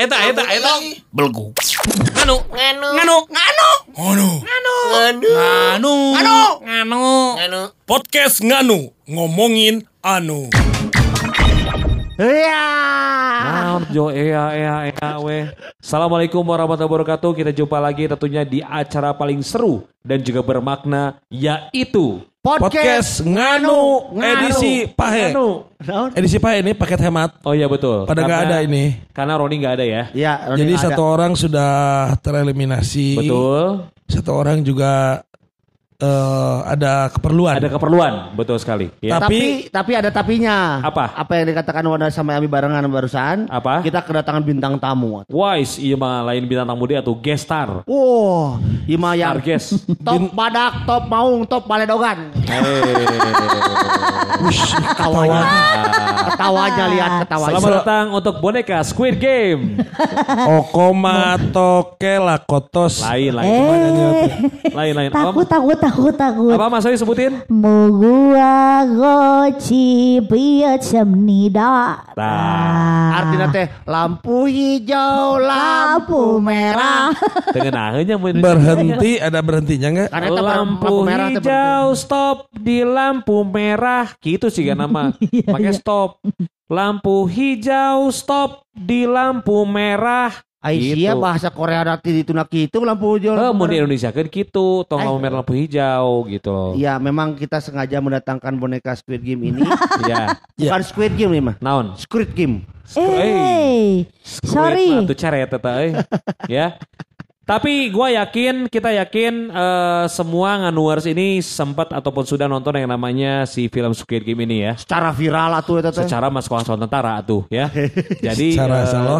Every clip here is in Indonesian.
eta eta eta belgu. Nganu, nganu, nganu, nganu, nganu, nganu, nganu, nganu, nganu. Podcast nganu ngomongin anu. Naon jo ea ea ea we. Assalamualaikum warahmatullahi wabarakatuh. Kita jumpa lagi tentunya di acara paling seru dan juga bermakna yaitu Podcast Nganu, edisi Pahe. Anu. Edisi Pahe ini paket hemat. Oh iya betul. Pada nggak ada ini. Karena Roni nggak ada ya. ya Roni Jadi ada. satu orang sudah tereliminasi. Betul. Satu orang juga eh, ada keperluan. Ada keperluan. Betul sekali. Ya. Tapi- tapi tapi ada tapinya Apa? apa yang dikatakan Wanda sama Ami barengan barusan Apa? kita kedatangan bintang tamu Wise iya mah lain bintang tamu dia tuh guest star. Wow, Ima yang Star guest. top badak, top maung, top baledogan. Wush, Ketawanya, ketawanya. ketawanya lihat ketawanya. Selamat datang untuk boneka Squid Game. Okoma toke lakotos. Lain lain. Eh, Lain lain. takut, Apa, takut, takut, takut. apa Mas sebutin? Mogua goci biar nida. Tah. Artinya teh lampu hijau, lampu merah. Tengenahnya Berhenti ada berhentinya nggak? Itu lampu merah hijau stop di lampu merah gitu sih kan nama pakai stop lampu hijau stop di lampu merah Aisyah Gitu. bahasa Korea nanti itu nak itu lampu hijau. eh mau di. Indonesia kan gitu tong lampu merah lampu hijau gitu loh Iya, memang kita sengaja mendatangkan boneka Squid Game ini. ya Bukan Squid Game nih mah. naon Squid Game. Eh, sorry. tuh ceret eta euy. ya tapi gua yakin kita yakin eh, semua nganuars ini sempat ataupun sudah nonton yang namanya si film Squid Game ini ya Secara viral atuh eta teh. secara mas soal tentara tuh ya. Jadi Secara eh, salo.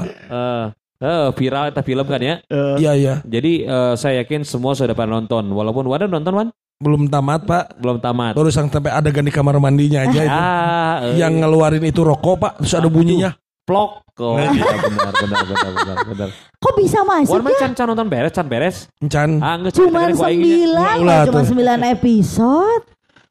Eh, eh, viral eta film kan ya. Iya iya. Jadi eh, saya yakin semua sudah pada nonton. Walaupun Wadah nonton Wan Belum tamat pak. belum tamat. Baru sampai adegan di kamar mandinya aja itu. Ah, eh, Yang ngeluarin itu rokok pak. Terus ada bunyinya. plok. Oh, iya, benar benar benar benar benar. Kok bisa masuk Wan ya? can can nonton beres can beres. Encan. Ah, nggak Cuma ceritakan ku aing nya. sembilan, cuma sembilan episode.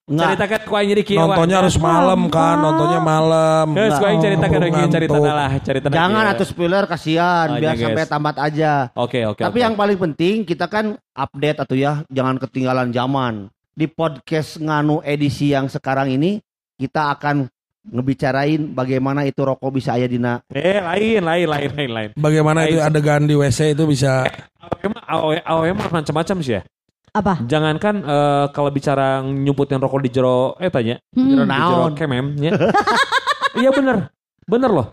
Enggak. Ceritakan ku aing jadi kieu. Nontonnya harus malam kan. Nontonnya malam. Geus ku aing ceritakan lagi cerita lah, cerita Jangan atuh spoiler kasihan, Oh, biar iya, sampai tamat aja. Oke oke. Tapi yang paling penting kita kan update atau ya, jangan ketinggalan zaman. Di podcast Nganu edisi yang sekarang ini kita akan ngebicarain bagaimana itu rokok bisa aya dina eh lain lain lain lain lain. Bagaimana itu Lain. adegan di WC itu bisa Awe mah awe awe mah macam-macam sih ya. Apa? Jangankan eh, kalau bicara nyumputin rokok di jero eh tanya Hmm. Jero di jero naon. kemem ya. Iya bener. Bener loh.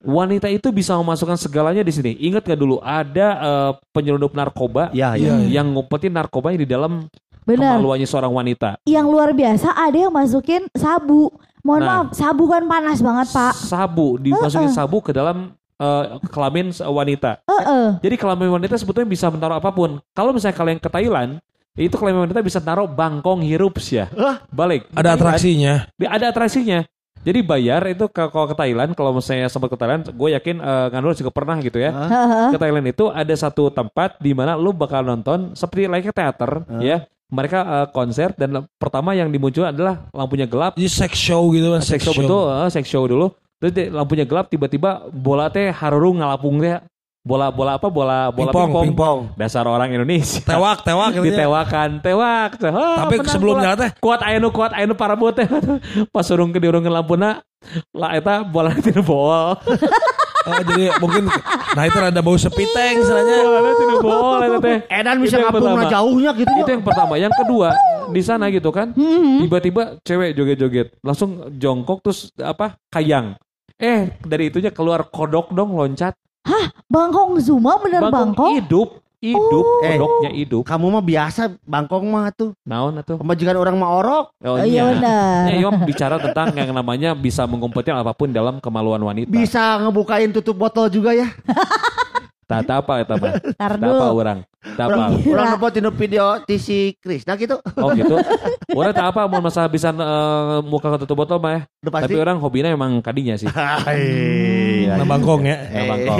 Wanita itu bisa memasukkan segalanya di sini. Ingat gak dulu ada eh, penyelundup narkoba Ya, Iya. ya. yang ngumpetin narkobanya di dalam Benar. kemaluannya seorang wanita. Yang luar biasa ada yang masukin sabu. Mohon Nah. maaf, sabu kan panas banget, Pak. Sabu dimasukin sabu ke dalam eh, kelamin wanita. Heeh. Jadi kelamin wanita sebetulnya bisa menaruh apa pun. Kalau misalnya kalian ke Thailand, itu kelamin wanita bisa taruh bangkong hirup ya. Balik. ada atraksinya. Ada atraksinya. Jadi bayar itu ke- kalau ke Thailand, kalau misalnya sempat ke Thailand, gue yakin uh, Nganul juga pernah gitu ya. Heeh. Ke Thailand itu ada satu tempat di mana lu bakal nonton seperti layaknya teater ya. Mereka uh, konser dan pertama yang dimunculkan adalah lampunya gelap, Jadi sex show gitu kan. sex show betul, uh, sex show dulu. Terus lampunya gelap tiba-tiba bola teh harurung ngalapung teh. Bola bola apa? Bola bola Pingpong, pingpong. pingpong. Dasar orang Indonesia. Tewak, tewak gitu ya. ditewakan tewak Ah, Tapi sebelumnya bola. teh kuat nu kuat aya nu parabot teh pas urung ke diurungkeun lampuna lah eta bola tina bol Oh, jadi mungkin nah itu ada bau sepiteng sebenarnya. bola tina bol eta teh Edan Itu bisa yang ngapung pertama. jauhnya gitu. itu yang pertama yang kedua di sana gitu kan tiba-tiba cewek joget-joget langsung jongkok terus apa kayang eh dari itunya keluar kodok dong loncat Bangkong Zuma bener bangkong? hidup hidup Eh. kodoknya hidup Kamu mah biasa bangkong mah tuh. naon atuh Pemajikan orang mah orok. oh, Iya benar. Ya, iya bicara tentang yang namanya bisa mengumpetin apa pun dalam kemaluan wanita. Bisa ngebukain tutup botol juga ya. Tah apa eta mah? Apa dulu. urang? Tah apa? Orang orang dapat tinu video ti si Krisna gitu. Oh gitu. Urang tah apa mau masalah bisa eh, muka ketutup botol mah ya. Tapi orang hobinya emang kadinya sih. Nah bangkong ya. Ya, bangkong.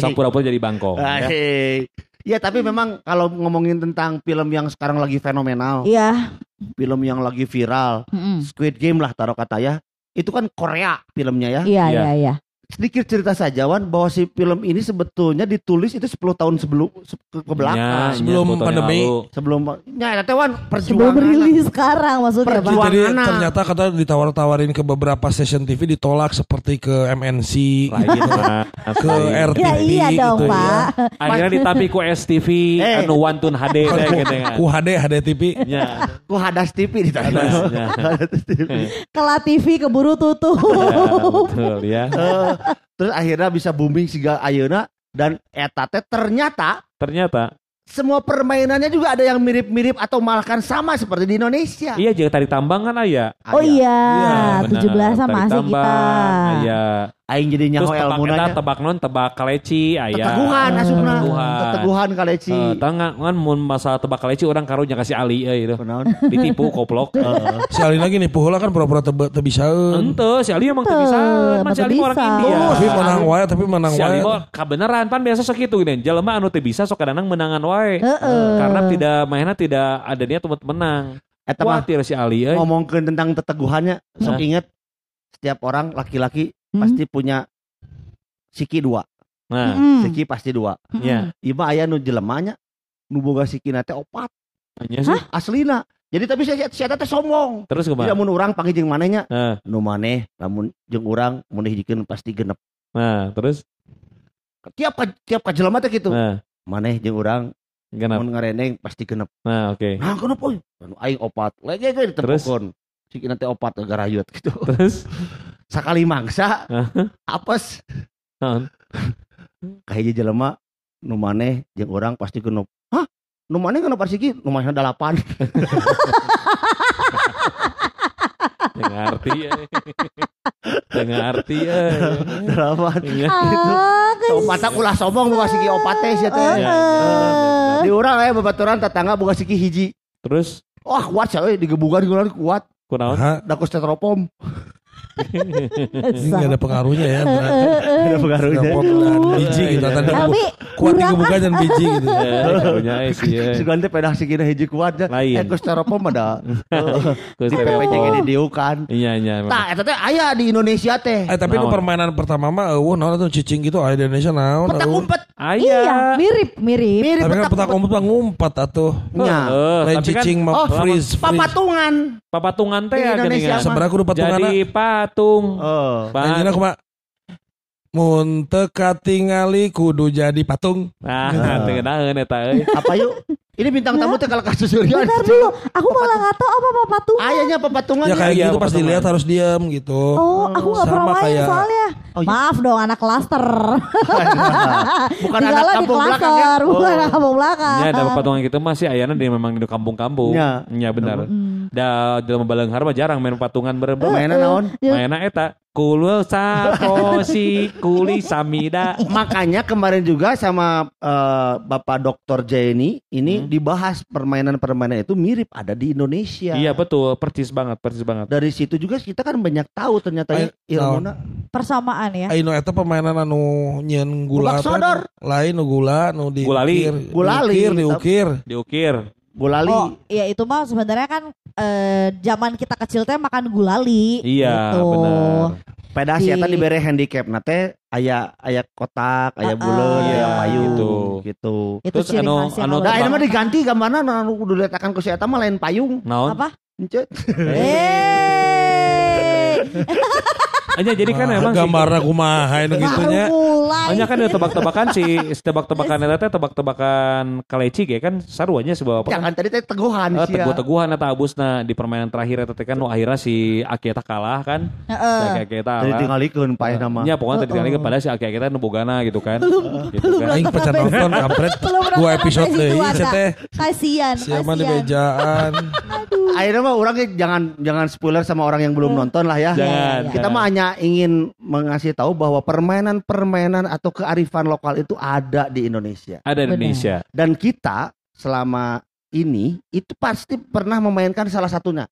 Sok pura-pura jadi bangkong. ya. Hai. Ya tapi memang kalau ngomongin tentang film yang sekarang lagi fenomenal, Iya. film yang lagi viral. Squid Game lah taruh kata ya, itu kan Korea filmnya ya. Iya, Iya. iya, iya. Sedikit cerita saja Wan bahwa si film ini sebetulnya ditulis itu 10 tahun sebelum se- ke, belakang. nya, Sebelum fotonya pandemi. Sebelum ya eta Wan Sebelum perjuangan. rilis sekarang maksudnya. Perjuangan. Jadi Juangana. ternyata kata ditawar-tawarin ke beberapa stasiun TV ditolak seperti ke MNC, Lain ke RTP Ya iya dong, gitu Pak. Akhirnya ditapi ku STV Eh. anu Wantun HD teh gitu ya. kan. Ku HD HD TV. Nya. Ku hadas TV di Hadas, ya. Kelah TV keburu tutup. Ya, betul ya. Terus akhirnya bisa booming siga ayeuna dan eta teh ternyata Ternyata semua permainannya juga ada yang mirip-mirip atau malahan sama seperti di Indonesia. iya jeung tadi tambang kan aya. Oh iya, Benar, tujuh belasan tari masih kita. Aya. Aing jadi Terus nyaho tebak ilmu eta tebak non tebak kaleci aya. Teteguhan asupna. Teteguhan. Teteguhan kaleci. Eh, tengah kan mun masalah tebak kaleci orang karunya kasih Ali euy itu. Kunaon? Ditipu koplok. Si Ali lagi nih puhula kan pura-pura tebe teu bisaeun. Ente si Ali emang teu Teu, bisa. emang Man si teu Ali orang. India. Oh, tapi menang wae tapi menang Si Ali wae. mah kabeneran pan biasa segitu gini. Jelema anu teu bisa sok kadang menangan wae. Heeh. Karena tidak mainnya tidak ada niat untuk menang. Eta mah si Ali euy. ngomongkeun tentang teteguhannya, sok Hah? inget setiap orang laki-laki Hmm. pasti punya siki dua. Nah, Mm-mm. Siki pasti dua. Mm-mm. ya. Iba aya nu jelemanya nu boga siki teh opat Hanya sih. aslina. Jadi tapi saya saya teh sombong. Terus Tidak ke mana? mun urang panggil jeung manehnya. Nah, Nu maneh lamun jeung urang mun hijikeun pasti genep. nah, terus? Tiap ka, tiap ka jelema teh kitu. Nah, Maneh jeung urang genap. mun ngareneng pasti genep. Nah, oke. Nah, kenapa? euy? Anu aing opat. Lege ge Terus? ditepukun. Siki teh opat garayut gitu. Terus? Sakali mangsa apes kahiji jelema nu maneh jeung urang pasti genep. Hah? Nu maneh genep siki nu maneh 8. Yang ngerti ya. Yang ngerti ya. 8. Iya. Ah, Opatna ulah sombong boga siki opat teh sia teh. Iya, iya, iya. Di urang aya babaturan tetangga boga siki hiji. Terus? Wah kuat sih urang kuat. Kunaon? Hah, Da ku styrofoam. Ini gak ada pengaruhnya ya. Ada pengaruhnya. Dan biji gitu tadi Tapi kuat digebuka dan biji gitu. Eh, karunya eh sih ya. Pedah sikina hiji kuat. Lain. Eh styrofoam ada. Di stereo. PPJ di dieu kan. Iya, iya. memang. Tah eta teh aya di Indonesia teh. Eh tapi nu Naon? permainan pertama mah eueuh naon tuh cicing gitu aya di Indonesia naon. Petak eueuh. umpet. iya, mirip, mirip. Mirip Tapi kan petak umpet. mah ngumpet atuh. Nya. Eh, Lain tapi kan cicing mah Oh, freeze. Papatungan. papatungan teh ya Indonesia geuningan. mah. Sebenarnya kudu patungan Jadi patung. Oh. Anjina kumaha? Mun teu katingali kudu jadi patung. Nah, teu ngeunaheun eta euy. Apa yuk? Ini bintang tamu teh kalau kasus suryan. Bentar dulu, aku malah nggak tahu apa apa patung. Ayahnya papatungan. Ya kayak Iya, gitu pas dilihat harus diam gitu. Oh, aku nggak pernah main kayak- soalnya. Oh, iya. Maaf dong anak klaster. Bukan anak Tinggalnya kampung belakang ya. klaster, bukan Oh. anak kampung belakang. Ya, ada patungan gitu masih ayana di memang di kampung-kampung. Nya. Nya benar. Hmm. Da dalam baleunghar mah jarang main patungan bareng. Mainan naon? Mainna eta kulul sakosi kuli samida. Makanya kemarin juga sama eh, Bapak Dr. Jenny ini Hmm. dibahas permainan-permainan itu mirip ada di Indonesia. Iya betul, percis banget, percis banget. Dari situ juga kita kan banyak tahu ternyata ya Ay, ilmuna. Persamaan ya. Aino eta permainan anu nyeun gula. Lain nu gula nu di Gulali. Gulali. diukir, diukir. Diukir. Gulali. Oh, iya itu mah sebenarnya kan eh, zaman kita kecil teh makan gulali. Iya, gitu. benar. Peda Di- si eta dibere handicap na teh aya aya kotak, aya Ah, buleun, ah. aya payung Gitu. gitu. Itu Terus ciri anu- anu Nah, ini mah diganti gambarna anu kudu diletakan ku si eta mah lain payung. Naon? apa? Ence. Aja jadi kan Ah, emang kumaha anu baru gitunya. mulai. Hanya kan ada tebak-tebakan sih, tebak-tebakan eta teh tebak-tebakan kaleci ge kan saruanya sebuah apa? Jangan tadi teh teguhan Eh, sih. teguh-teguhan eta abusna di permainan terakhir eta teh kan nu akhirnya si Aki eta kalah kan. Si Heeh. Aki eta Jadi kalah. tinggalikeun paeh nama. Ya pokoknya tadi Heeh. pada si Aki eta nu bogana gitu kan. Gitu kan. Aing nonton kampret Belum dua episode deui teh. Kasian, Siapa di bejaan. Akhirnya mah orang jangan jangan spoiler sama orang yang belum nonton lah ya. Jangan. Iya, Kita mah hanya hanya ingin mengasih tahu bahwa permainan-permainan atau kearifan lokal itu ada di Indonesia. Ada di. Indonesia. Dan kita selama ini itu pasti pernah memainkan salah satunya.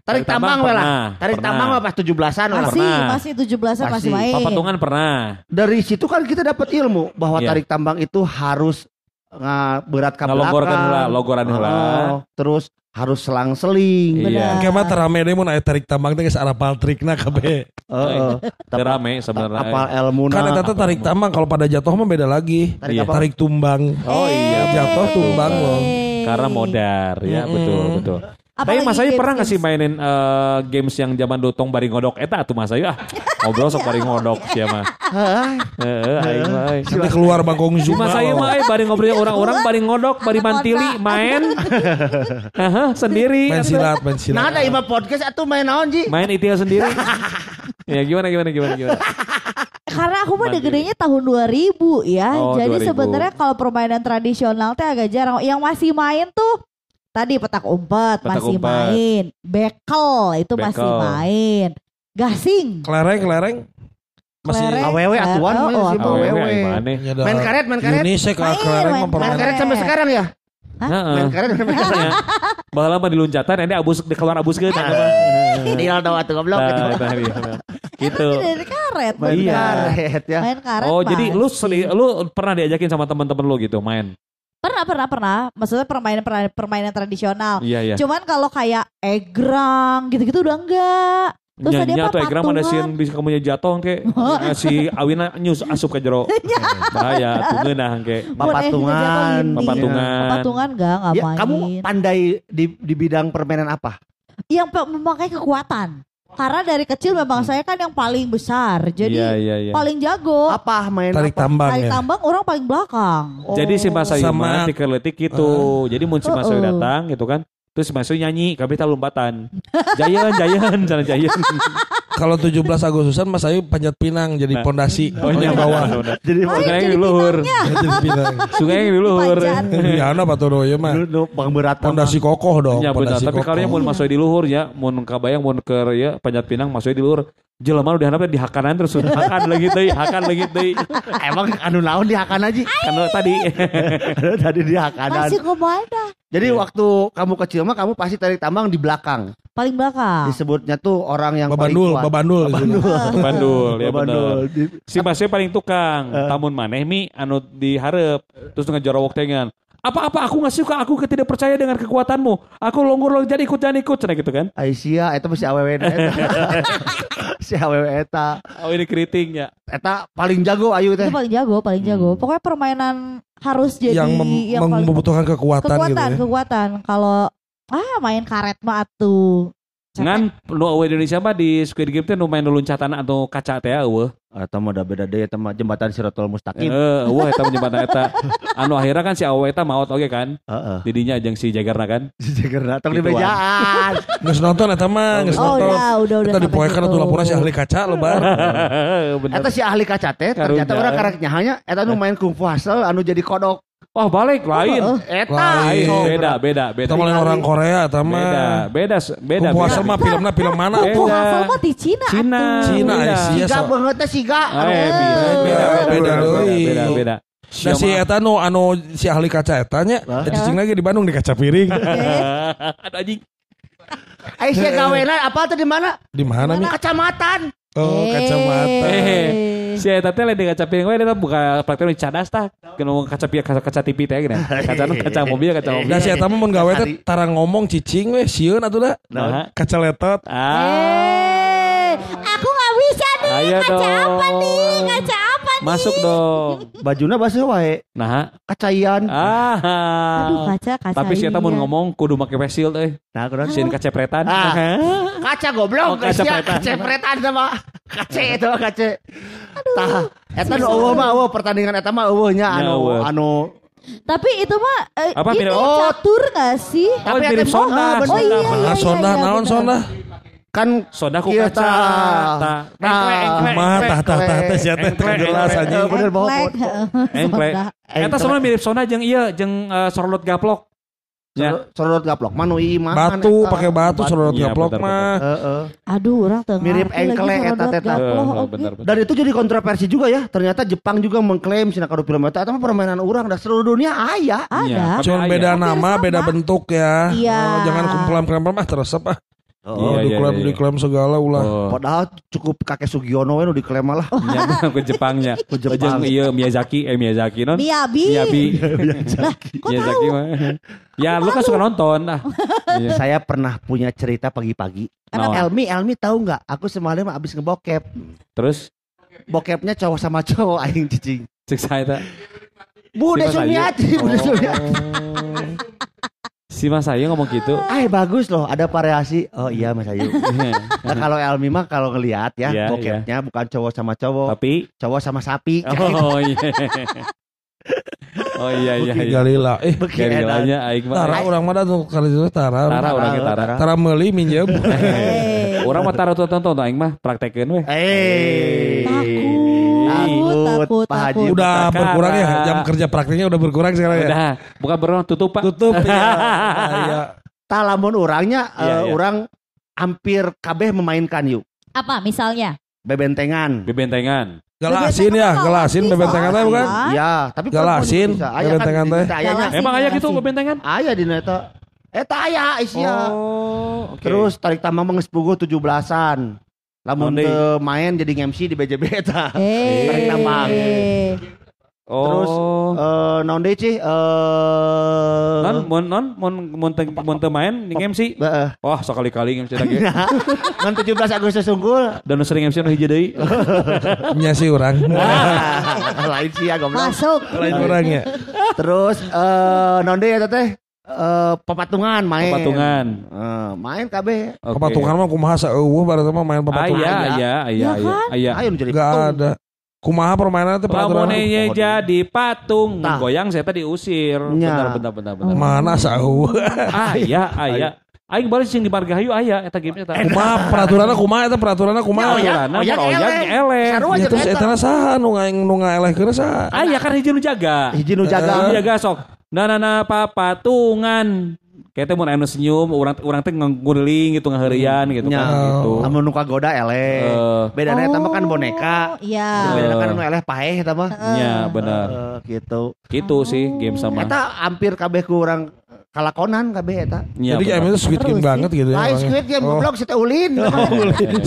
Tarik tambang we lah. Tarik pernah. tambang mah pas 17-an we lah. Masih, pernah. masih 17-an masih Masih. main. Papatungan pernah. Dari situ kan kita dapat ilmu bahwa Iya. tarik tambang itu harus uh, berat ke belakang. logoran heula. Oh, terus harus selang-seling. Iya. Kayak mah terame deh mun aya tarik tambang teh geus arapal trikna kabeh. Heeh. Teu rame sebenarnya. Apal ilmu Kan eta teh tarik tambang kalau pada jatuh mah beda lagi. Tarik Iya. Tarik tumbang. Oh iya, jatuh tumbang loh. Karena modar ya Mm-mm. betul betul. Tapi Apalagi Mas Ayu pernah nggak sih mainin eh, games yang zaman dotong bari ngodok eta tuh Mas Ayu ah ngobrol sok bari ngodok siapa mah. Heeh. Nanti keluar bangkong Zoom. Mas Ayu mah euy, bari ngobrol orang-orang bari ngodok bari mantili main. Haha, sendiri. Main silat, main silat. Nah ada ima podcast atau main naon Ji? Main itil sendiri. ya gimana gimana gimana gimana. Karena aku mah udah gedenya tahun 2000 ya. Oh, Jadi 2000. sebenarnya kalau permainan tradisional teh agak jarang. Yang masih main tuh tadi petak umpet Petak masih umpet. main. Bekel itu masih Bekel. main. Gasing. Kelereng, kelereng. Masih Kelereng. Awewe atuan Oh, masih oh, awewe. awewe. Ya, ada Main karet, main karet. Ke Main, kelereng main karet sampai sekarang ya? Heeh. Main karet sampai sekarang. ya. Bahala mah diluncatan nanti abus di keluar abus ke Dia dong atuh goblok Nah, gitu. nah, iya. Gitu. Ini dari karet. Main Iya. karet ya. Main karet. Oh, jadi lu masih. lu pernah diajakin sama teman-teman lu gitu main? Pernah, pernah, pernah. Maksudnya permainan permainan, permainan tradisional. Iya, iya. Cuman kalau kayak egrang gitu-gitu udah enggak. Terus tadi apa atau egram ada sih bisa kamu jatuh ke si Awina nyus asup ke jero. Bahaya tuh ngeunah ke Papatungan. papatungan. Patungan enggak, enggak Ya, main. kamu pandai di di bidang permainan apa? Yang memakai kekuatan. Karena dari kecil memang saya kan yang paling besar. Jadi Iya, iya, iya. paling jago. Apa main Tarik apa? tambang Tarik ya. tambang orang paling belakang. Jadi si Mas mah Sama- tikeletik gitu. Jadi mun si Mas Ayu Uh-uh. datang gitu kan. Terus si Mas Ayu nyanyi, kami tak lompatan. Jayan, jayan, sana jayan. Kalau 17 Agustusan Mas Ayu panjat pinang jadi Nah. pondasi. Oh, di iya, bawah. Jadi Oh, Sungai jadi di luhur. jadi pinang. Sungai yang di luhur. Panjat. Ya ana patuh ya mah. lu lu pengberatan. Pondasi kokoh dong. Ya benar, pondasi tapi kalau mun masuk di luhur ya, mun kabayang mun ke ya panjat pinang masuk di luhur. Jelema udah handapnya di hakanan terus hakan lagi teuy, hakan lagi teuy. Emang anu naon dihakan aja. Kan tadi. Tadi dihakanan. Masih ke mana? Jadi Iya. waktu kamu kecil mah kamu pasti tarik tambang di belakang. Paling belakang. Disebutnya tuh orang yang paling Babandul, kuat. Babandul. Babandul. Bandul ya. Di- Si Masnya paling tukang, tamun maneh mi anu diharap terus ngejorowok tengan. Apa-apa aku nggak suka, aku tidak percaya dengan kekuatanmu. Aku longgur lo jadi ikut jangan ikut, cenah gitu kan. Aisyah eta masih awewe na eta. si awewe eta. Oh ini keriting ya. Eta paling jago ayu teh. Itu paling jago, paling jago. Hmm. Pokoknya permainan harus jadi yang mem- yang paling membutuhkan kekuatan, kekuatan, gitu ya. kekuatan. Kalau ah main karet mah atuh. Capek. Ngan nu awe Indonesia mah di Squid Game teh nu main loncatan atau kaca teh eueuh. Eta mah da beda deui eta mah jembatan Siratul Mustaqim. Heeh, eueuh eta menyebatan eta. Anu akhirnya kan si Awe eta maot oge kan. Heeh. Didinya jeung si Jagarna kan. Si Jagerna tong di bejaan. Geus nonton eta mah, geus Oh nonton. udah, udah, udah. Kita sampai dipoekan atuh laporan si ahli kaca lebar. Bener. Eta si ahli kaca teh ternyata Karunya. orang kareknya hanya eta nu main kungfu hasil anu jadi kodok. Oh balik lain. Eta Lain. so, Beda, beda, beda. Kita orang Korea eta Beda, mah. beda, beda. Kung puasa beda. mah filmna film mana? Kupu Beda. hafal mah di Cina. Cina. Cina, Beda. Asia. Siga so- banget siga. Eh, beda, beda, Beda, beda, beda, beda, beda, beda. Nah si eta nu anu si ahli kaca eta nya, Hah? cicing lagi di Bandung di kaca piring. Ada anjing. Aisyah gawena apa tuh di mana? Di mana? Kacamatan. Oh, kacamata. Eh. Si eta teh lain di kaca piring we eta buka praktek nu cadas tah. Kena kaca piring kaca, kaca TV teh gini. Kaca nu kaca mobil, kaca mobil. Nah si eta mah mun gawe teh tarang ngomong cicing we sieun atuh da. Nah. Kaca letot. Ah. Eh, aku nggak bisa nih. Ayo kaca dong. apa nih? Kaca? Masuk dong. Bajuna basuh wae. Nah. Kacaian. Ah. Aduh kaca kaca. Tapi si eta mun iya. ngomong kudu make face shield euy. Nah, kurang. Sieun kacepretan. Ah. Kaca goblok. Oh, kaca Aisyah, pretan. Kaca pretan sama. Kaca itu mah kaca. Tah, eta nu eueuh mah eueuh pertandingan eta mah Ya, anu eueuh. anu Tapi itu mah eh, Apa, ini mirip- oh. catur gak sih? Oh, Tapi mirip sonda. bener. Oh iya, iya, Ah, iya, sonda iya, naon sonda? Kan Sonda ku Iya, kaca. Nah, Mah tah tah tah teh sia teh Engklek, jelas engklek. aja. Bener banget. Engklek. Engklek. Eta sama mirip sonda jeung ieu jeung eh, sorlot gaplok. Ya. Sorot gaplok mah nu iman. Batu pakai batu sodot Iya, gaplok mah. Heeh. Aduh, orang tengah. Mirip engkle eta teh. Dan itu jadi kontroversi juga ya. Ternyata Jepang juga mengklaim sina kadu film eta eta mah permainan orang dan seluruh dunia aya. Ada. Iya. Cuma Tapi beda nama, beda bentuk ya. Iya. Oh, jangan kumpulan-kumpulan mah teresep ah. Iya, Oh, iya, diklaim iya. diklaim segala ulah. Oh. Padahal cukup kakek Sugiono we diklaim lah. Nya ke Jepangnya. Ke Jepang. Iya Miyazaki eh Miyazaki non. Miyabi. Miyabi. Kok Miyazaki mah. Ya lu kan suka nonton ah. Iya. Saya pernah punya cerita pagi-pagi. Naon? Elmi, Elmi tahu nggak? Aku semalam abis ngebokep. Terus Bokepnya cowok sama cowok aing cicing. cek saya tak. Bude. Sumiati, Bude Sumiati. Si Mas Ayu ngomong gitu. Eh bagus loh, ada variasi. Oh iya Mas Ayu. Nah, kalau Elmi mah kalau ngelihat ya, Iya, bokepnya bukan cowok sama cowok, Tapi cowok sama sapi. oh iya. Oh iya iya Beki iya. Galila. Eh, Beki edan. Garilanya aing mah. tara orang mah tuh kali itu tara. Tara orang kita tara. Tara meuli minjem. Eh, Orang mah taruh tonton aing mah praktekeun weh. Eh. Takut, takut, Pak Haji. Udah Perkara. berkurang ya jam kerja praktiknya udah berkurang sekarang ya. Udah, bukan berenang tutup Pak. Tutup ya. Iya. Tah lamun orangnya, Iya, iya. orang hampir kabeh memainkan yuk. Apa misalnya? Bebentengan. Bebentengan. Galasin ya, galasin bebentengan teh bukan? Hah? Iya, tapi Galasin. Aya bebentengan kan, teh. Emang aya gitu bebentengan? Aya di neta. Eta aya Asia. Oh, oke. Terus tarik tambah mengespugu 17-an. Lamun teu main jadi MC di BJB eta. Eh. Tarik tambang. oh. Terus eh naon deui Ci? Eh non mon non mon mon teu mon teu main di MC. Heeh. Wah, sekali-kali MC lagi. Ngan 17 Agustus unggul. Dan sering MC nu hiji deui. Nya sih orang. Lain sih ya goblok. Masuk. Lain orang ya. Terus eh naon deui eta teh? Eh papatungan main. Patungan. Eh, main kabeh. Oke. Papatungan mah kumaha saeueuh baru mah main Aya, papatungan. aya, aya, Ya aya, kan? aya. Ayo nu jadi Enggak patung. ada. Kumaha permainan teh peraturan. Lamunnya jadi patung, Tah. goyang saya tadi diusir. Nya. Benar, benar, benar, benar. Mana saeueuh. Aya, aya. Aing balik sing di Margahayu aya eta game eta. Kumaha peraturanna kumaha eta peraturanna kumaha? Ya, Oh, ya, oh, eleh. Ya terus eta. saha nu ngaeng nu ngaelehkeun saha? Aya kan hiji nu jaga. Hiji nu Hiji jaga. jaga sok. Nah, nah, nah, papatungan. Kayak teh mun anu senyum, orang orang teh ngguling gitu ngaheurian gitu kan gitu. Lamun nu kagoda eleh. Eh, Bedana eta mah kan boneka. Iya. Bedana kan nu eleh paeh eta mah. bener. Eh, gitu. Gitu sih game sama. Eta hampir kabeh ku urang kalakonan kabeh eta. Nya, Jadi game itu squid game banget gitu ya. Lain squid game Oh. goblok kita ulin. ulin.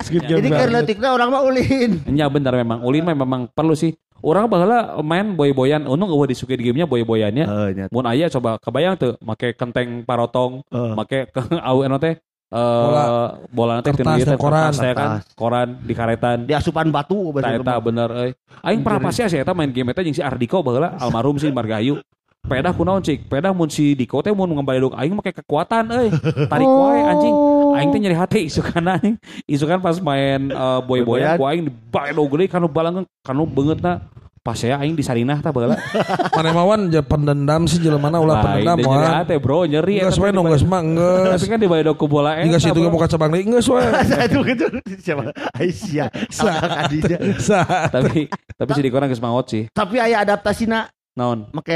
Squid game Jadi banget. leutikna orang mah ulin. Nya bener memang. Ulin mah memang perlu sih. Orang baheula main boy-boyan, untung eueuh disukai di gamenya boy-boyannya. Nya. Mun aya coba kebayang tuh make kenteng parotong, Eh. make ke au anu teh eh Bola. bola nanti Kertas dan koran. saya kan Kertas. koran di karetan Di asupan batu Eta eta bener euy. Aing pernah pasti sih eta main game eta jeung si Ardiko baheula almarhum si Margahayu. Pedah kunaon cik? Pedah mun si Diko teh mun ngambaliduk aing make kekuatan euy. Tarik wae anjing. Aing teh nyeri hati isukan aing. Isukan pas main uh, boy-boyan Boy-boyan. ku aing dibaledog geuning kanu balangeun kanu beungeutna pas saya aing di sarinah tah baheula. Mana mawan je pendendam sih jelemana ulah Lain pendendam teh nyeri hati bro nyeri Geus eta we nu geus mah geus. Tapi kan dibaledog ku bola Jika situ ge muka cabang deui geus we. Itu gitu siapa? Aisyah. Salah. Saha. Tapi tapi si Diko geus maot sih. Tapi aya adaptasina Naon? make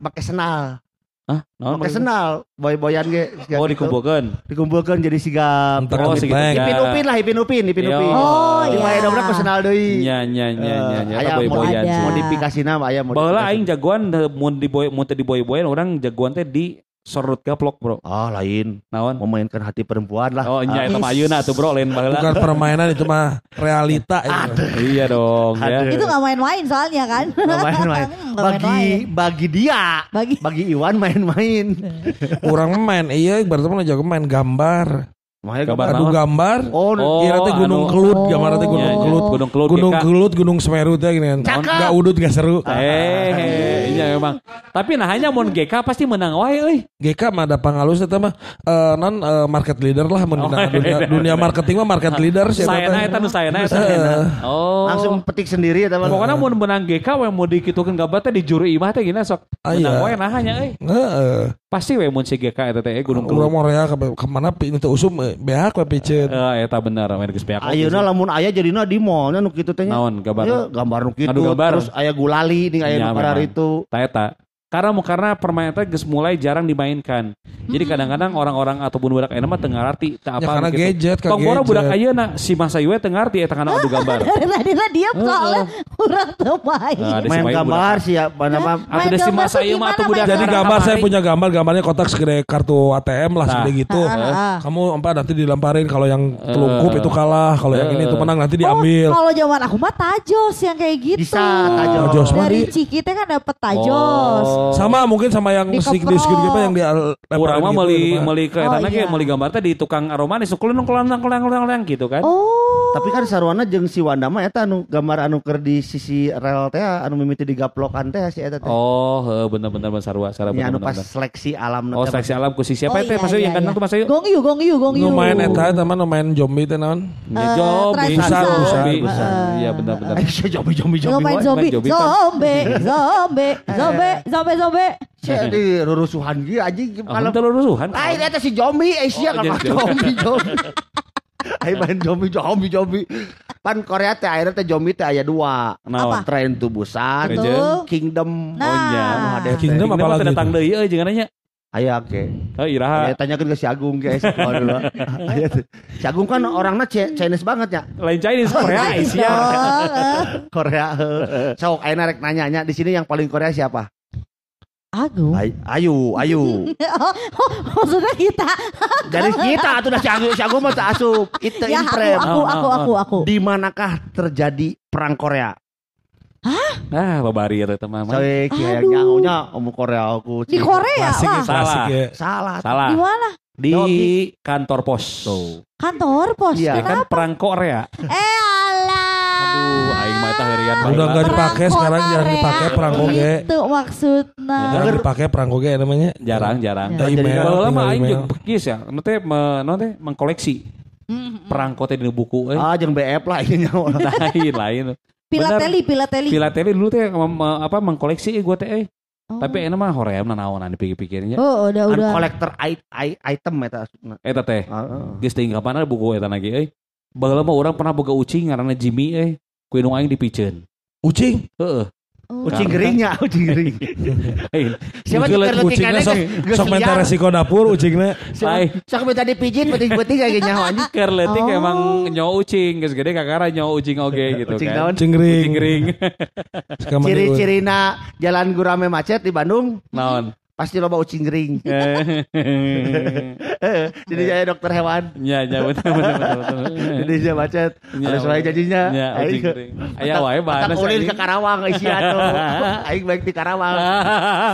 make senal. Hah? Make maksudnya? senal boy-boyan ge. siga Oh dikumpulkeun. Dikumpulkan jadi siga Oh, ke segitu. Big Bang. Ya. Ipin Upin lah, Ipin Upin, Ipin Iya. Upin. Oh, iya. mah ada berapa senal deui. Nya nya nya nya nya Eh, eta aya boy-boyan Ada. sih. modifikasina aya Baheula modifikasi. aing jagoan mun di boy mun di boy-boyan orang jagoan teh di sorot gaplok, Bro. Oh, lain. Naon? Memainkan hati perempuan lah. Oh, nya eta mah Yes. ayeuna tuh, Bro, lain baheula. Bukan permainan itu mah realita itu. Iya dong, ya. Itu gak main-main soalnya kan. Nggak main-main. Nggak Bagi bagi dia, Bagi bagi Iwan main-main. Orang main iya berarti mah jago main gambar. Makanya Gambar Adu gambar. Oh, Oh, Iya nanti Gunung anu. Kelut, gambar nanti Gunung Nya, nya. Kelut. Gunung Kelut. Gunung GK. Kelut, Gunung Semeru teh gini kan. Cakep. Gak udut gak seru. Eh, iya memang. Tapi nah hanya mun GK pasti menang wae euy. GK mah ada pangalus eta mah eh, non eh, market leader lah mun Oh, dina- dunia, iya. dunia marketing mah market leader sih eta Saena teh. eta nu saena eta. Eh. Oh. langsung petik sendiri ya teman. Pokoknya mun menang GK we mau dikitukeun gambar teh di juri imah teh gina sok. Ah, Menang iya. wae nah hanya euy. Heeh. Pasti we mun si GK eta teh eh, Gunung Urang Kelut. mau rea ke ke mana pi itu usum eh, behak we piceun. Eh eta bener main geus beak. Ayeuna lamun aya jadina di mall nya nu kitu teh. Naon gambar? Ayo gambar nu kitu terus aya gulali ning aya Ya, nu memang. itu. Ta eta. Karena karena permainan teh geus mulai jarang dimainkan. Jadi kadang-kadang orang-orang ataupun budak ayeuna mah teu ngarti teu Ya, apa karena gitu. gadget, ka Tong budak gadget. ayeuna si Mas Ayu teu ngarti eta kana adu gambar. Tadi lah diam soalnya orang tuh main. Nah, Main gambar sih ya, mana mah Atuh si gambar Mas tuh Ayu mah atuh budak Jadi gambar saya kamari. punya gambar, gambarnya kotak segede kartu ATM lah Nah. segede gitu. Ah, ah, ah. Kamu apa nanti dilemparin kalau yang telungkup itu kalah, kalau yang ini itu menang nanti Oh, diambil. kalau zaman aku mah tajos yang kayak gitu. Bisa, tajos. Dari Ciki teh kan dapet tajos. Oh. Sama mungkin sama yang di stick gitu yang di Urang mah meuli meuli ke Oh, eta ge iya. meuli gambar teh di tukang aroma nih sukulun kulun kulun kulun gitu kan. Oh. Tapi kan sarwana jeung si Wanda mah eta anu gambar anu keur di sisi rel teh anu mimiti digaplokan teh si eta teh. Oh, heeh bener-bener bener sarua sarua Nya bener anu pas seleksi alam Oh, seleksi alam ku si siapa Oh, teh Mas Ayu iya, yang ganteng iya. tuh Mas Ayu? Gong yu, gong yu, gong yu. Nu main eta teman nu main zombie teh naon? Ya, Jobi, Transition. Jobi. Busan. Iya benar-benar. Eh, zombie zombie zombie. zombie, Zombie, zombie, zombie, zombie, zombie, zombie. Si di rurusuhan ge anjing Oh, kalau itu rusuhan. lain eta si zombie Asia Oh, kan jadi zombie zombie. Ayo main zombie zombie zombie. Pan Korea teh akhirnya teh zombie teh aya dua. Naon? Train to Busan. Kingdom. Nah. Oh iya. ada Kingdom apa apa lagi datang itu? deui euy jeung nya. Aya oke. Oh, iraha. Ya, tanyakan ke si Agung guys. Oh, dulu. Si Agung kan orangnya Ch- Chinese banget ya. Lain Chinese Korea Asia. Eh. Korea. Sok ayeuna rek nanya-nya di sini yang paling Korea siapa? Agung. Ay- Ayu, Ayu. Oh, oh, maksudnya kita. Dari kita atuh dah si Agung, si Agung tak asup. Itu Ya aku, imprem. aku, aku, aku, aku. Di manakah terjadi perang Korea? Ah, babari eta teh mah. Saya kayak Aduh. nyangunya om Korea aku. Di Korea ya, lah. klasik Salah. ya. Salah. Salah. Di mana? Di kantor pos. Kantor pos. Iya. Ya kan perang Korea. Eh aing mah eta mah. Udah nggak dipakai sekarang jarang dipakai perang oge. Itu maksudnya. Jarang dipakai perang oge namanya. Jarang, jarang. Email, Baheula mah tinggal aing jeung bekis ya. Nu teh me- naon teh mengkoleksi perangko teh di buku euy. Ah, jeung BF lah ini nyawa. Lain, lain. Pilateli, pilateli. Filateli dulu teh apa mengkoleksi gue teh eh. Oh. Tapi enak mah hoream naonan dipikir-pikirnya. Oh, udah, Kan udah. kolektor i- i- item eta. asupna. Eta teh. Ah, ah. Geus teuing kapan buku eta lagi euy. Baheula mah urang pernah boga ucing ngaranna Jimmy euy. Ku nu aing dipikeun. Ucing. Heeh. Oh. Ucing geringnya, ucing gering. Siapa Ucing- juga Ucingnya sok sok minta resiko dapur ucingnya. Sok minta dipijit, penting-penting kayak nyawa anjing. Keur leutik Oh. emang nyawa ucing geus gede kakara nyawa ucing oge gitu Ucing kan. Ucing gering. Ucing gering. Ciri-cirina jalan gurame macet di Bandung Naon? Pasti loba ucing gering. Jadi saya dokter hewan. Ya, ya betul betul betul. betul. Jadi saya macet. Ya, Ada. Ya, ucing Aing- gering. Aya wae bahanna Otak ulin ke Karawang isi atuh. Aing baik di Karawang.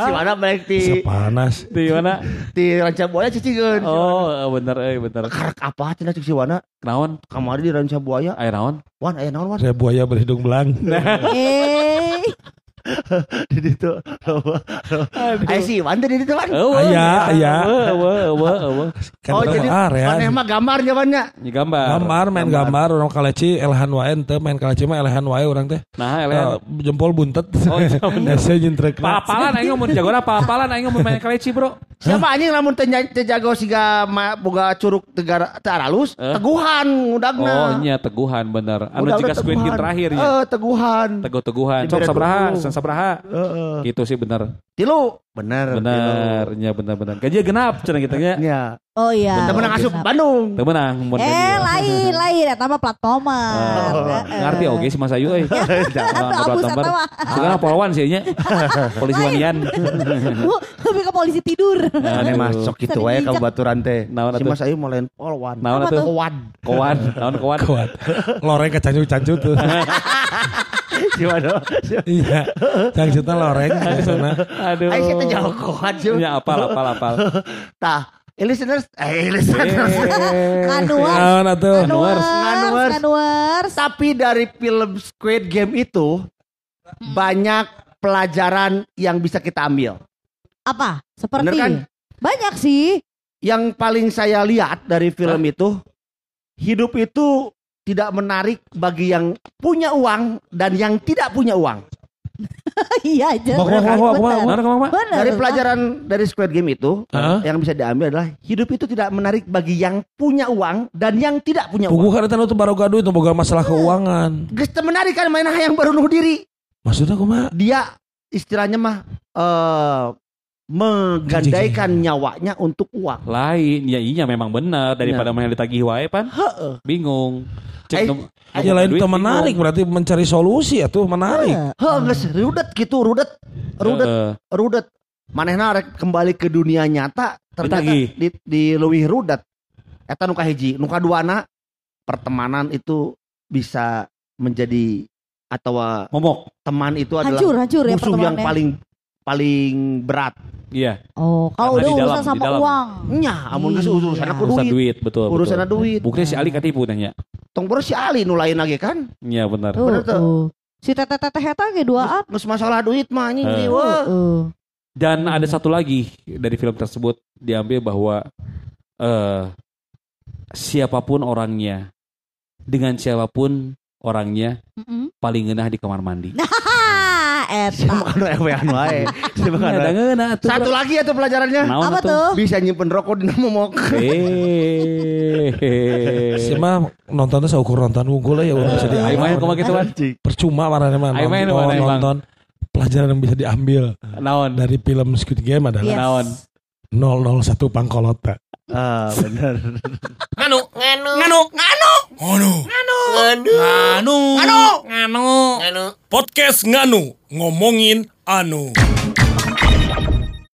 Si mana baik di Sepanas. Di mana? di Ranca Buaya cicingkeun. Oh, bener euy bener. Karek apa cenah cik si Wana? Naon? Kamari di Ranca Buaya. Aya naon? Wan aya naon wan? Saya buaya berhidung belang. Eh, Di ditu. Aya si Wan teh di ditu wan. Eueuh. Aya, aya. Eueuh, eueuh, eueuh. Kan Oh jadi area. maneh mah gambarnya wannya. Ini gambar. Gambar main gambar orang kaleci elhan wae ente main kaleci mah elhan wae orang teh. Nah, Eh, elehan. jempol buntet. Oh, iya, bener. Saya nyentrekna. Papalan aing ngomong jagona papalan aing ngomong main kaleci, Bro. Siapa anjing lamun nya- teh jago siga ma- boga curug tegara teh aralus, Eh? teguhan udagna. Oh, nya teguhan bener. Anu jika Squid terakhir ya. Eh, teguhan. Teguh-teguhan. Sok Dibere sabraha, sabraha. Heeh. Gitu sih bener. Tilu. Bener. Bener, nya bener bener. Gaji genap cenah gitu nya. Ya. oh iya. Teu menang asup. Bandung. Teu menang mun Eh, gaji. lain, lain. Eta mah platformer. Oh, ngerti oke si Mas Ayu euy. Tambar. mah. Sekarang polwan sih nya. Polisi wanian. Lebih ke polisi tidur. Aneh masuk gitu wae ka baturan teh. Naon Si? Mas Ayu mau lain polwan. Naon atuh? tuh? Kowan. Kowan, naon kowan? Kuat. Loreng kecancut-cancut tuh. Gimana? Iya. Cangcutnya loreng di sana. Aduh. Ayo kita jauh kowan sih. Ya apal apal apal. Tah, eh, listeners, eh listeners. Kanuars. Kanuars. Kanuars. Kanuars. Tapi dari film Squid Game itu banyak pelajaran yang bisa kita ambil. Apa? Seperti Bener kan? banyak sih. Yang paling saya lihat dari film itu, hidup itu tidak menarik bagi yang punya uang dan yang tidak punya uang. Iya aja. Dari pelajaran dari Squid Game itu, Hah? yang bisa diambil adalah hidup itu tidak menarik bagi yang punya uang dan yang tidak punya uang. kan itu tuh baru gaduh itu boga masalah keuangan. Geus menarik kan main yang baru nuh diri. Maksudnya kumaha? Dia istilahnya mah eh menggandaikan nyawanya untuk uang. Lain, ya iya memang benar daripada Iya. main ditagih wae pan. Heeh. Bingung. Cek Eh, nom- Ya lain itu menarik bingung. berarti mencari solusi ya tuh menarik. Heeh, geus rudet gitu, rudet. Rudet, Heeh. rudet. Manehna rek kembali ke dunia nyata ternyata Ditagih. di, di leuwih rudet. Eta nu kahiji, nu kaduana pertemanan itu bisa menjadi atau uh, Momok. teman itu adalah Hancur, hancur ya musuh yang paling paling berat. Iya. Oh, kalau udah urusan di sama dalam. uang. Nya, amun geus Iya. urusan aku Urusan duit. duit, betul. Urusan betul. duit. Buktinya si Ali katipu tanya. Tong boro si Ali nu lain lagi kan. Iya benar. Tuh, Bener tuh. tuh. Si teteh-teteh eta ge duaan. Geus masalah duit mah anjing di wah. Heeh. Dan ada satu lagi dari film tersebut diambil bahwa eh siapa pun orangnya dengan siapa pun orangnya Heeh. paling ngeunah di kamar mandi. Eta. makan. Satu lagi ya tuh pelajarannya. Apa tuh? Bisa nyimpen rokok di momok. Eh. Si mah nontonnya seukur nonton unggul ya udah bisa Ayo main kumaha kan. Percuma marahnya mah Ayo main, nonton, mana, Bang? nonton. Pelajaran yang bisa diambil Naon? dari film Squid Game adalah. Naon? 001 Pangkolota. Ah, benar. Nganu, nganu. Nganu, nganu. Nganu. Nganu. Nganu. Nganu. Nganu. Nganu. Podcast Nganu ngomongin anu.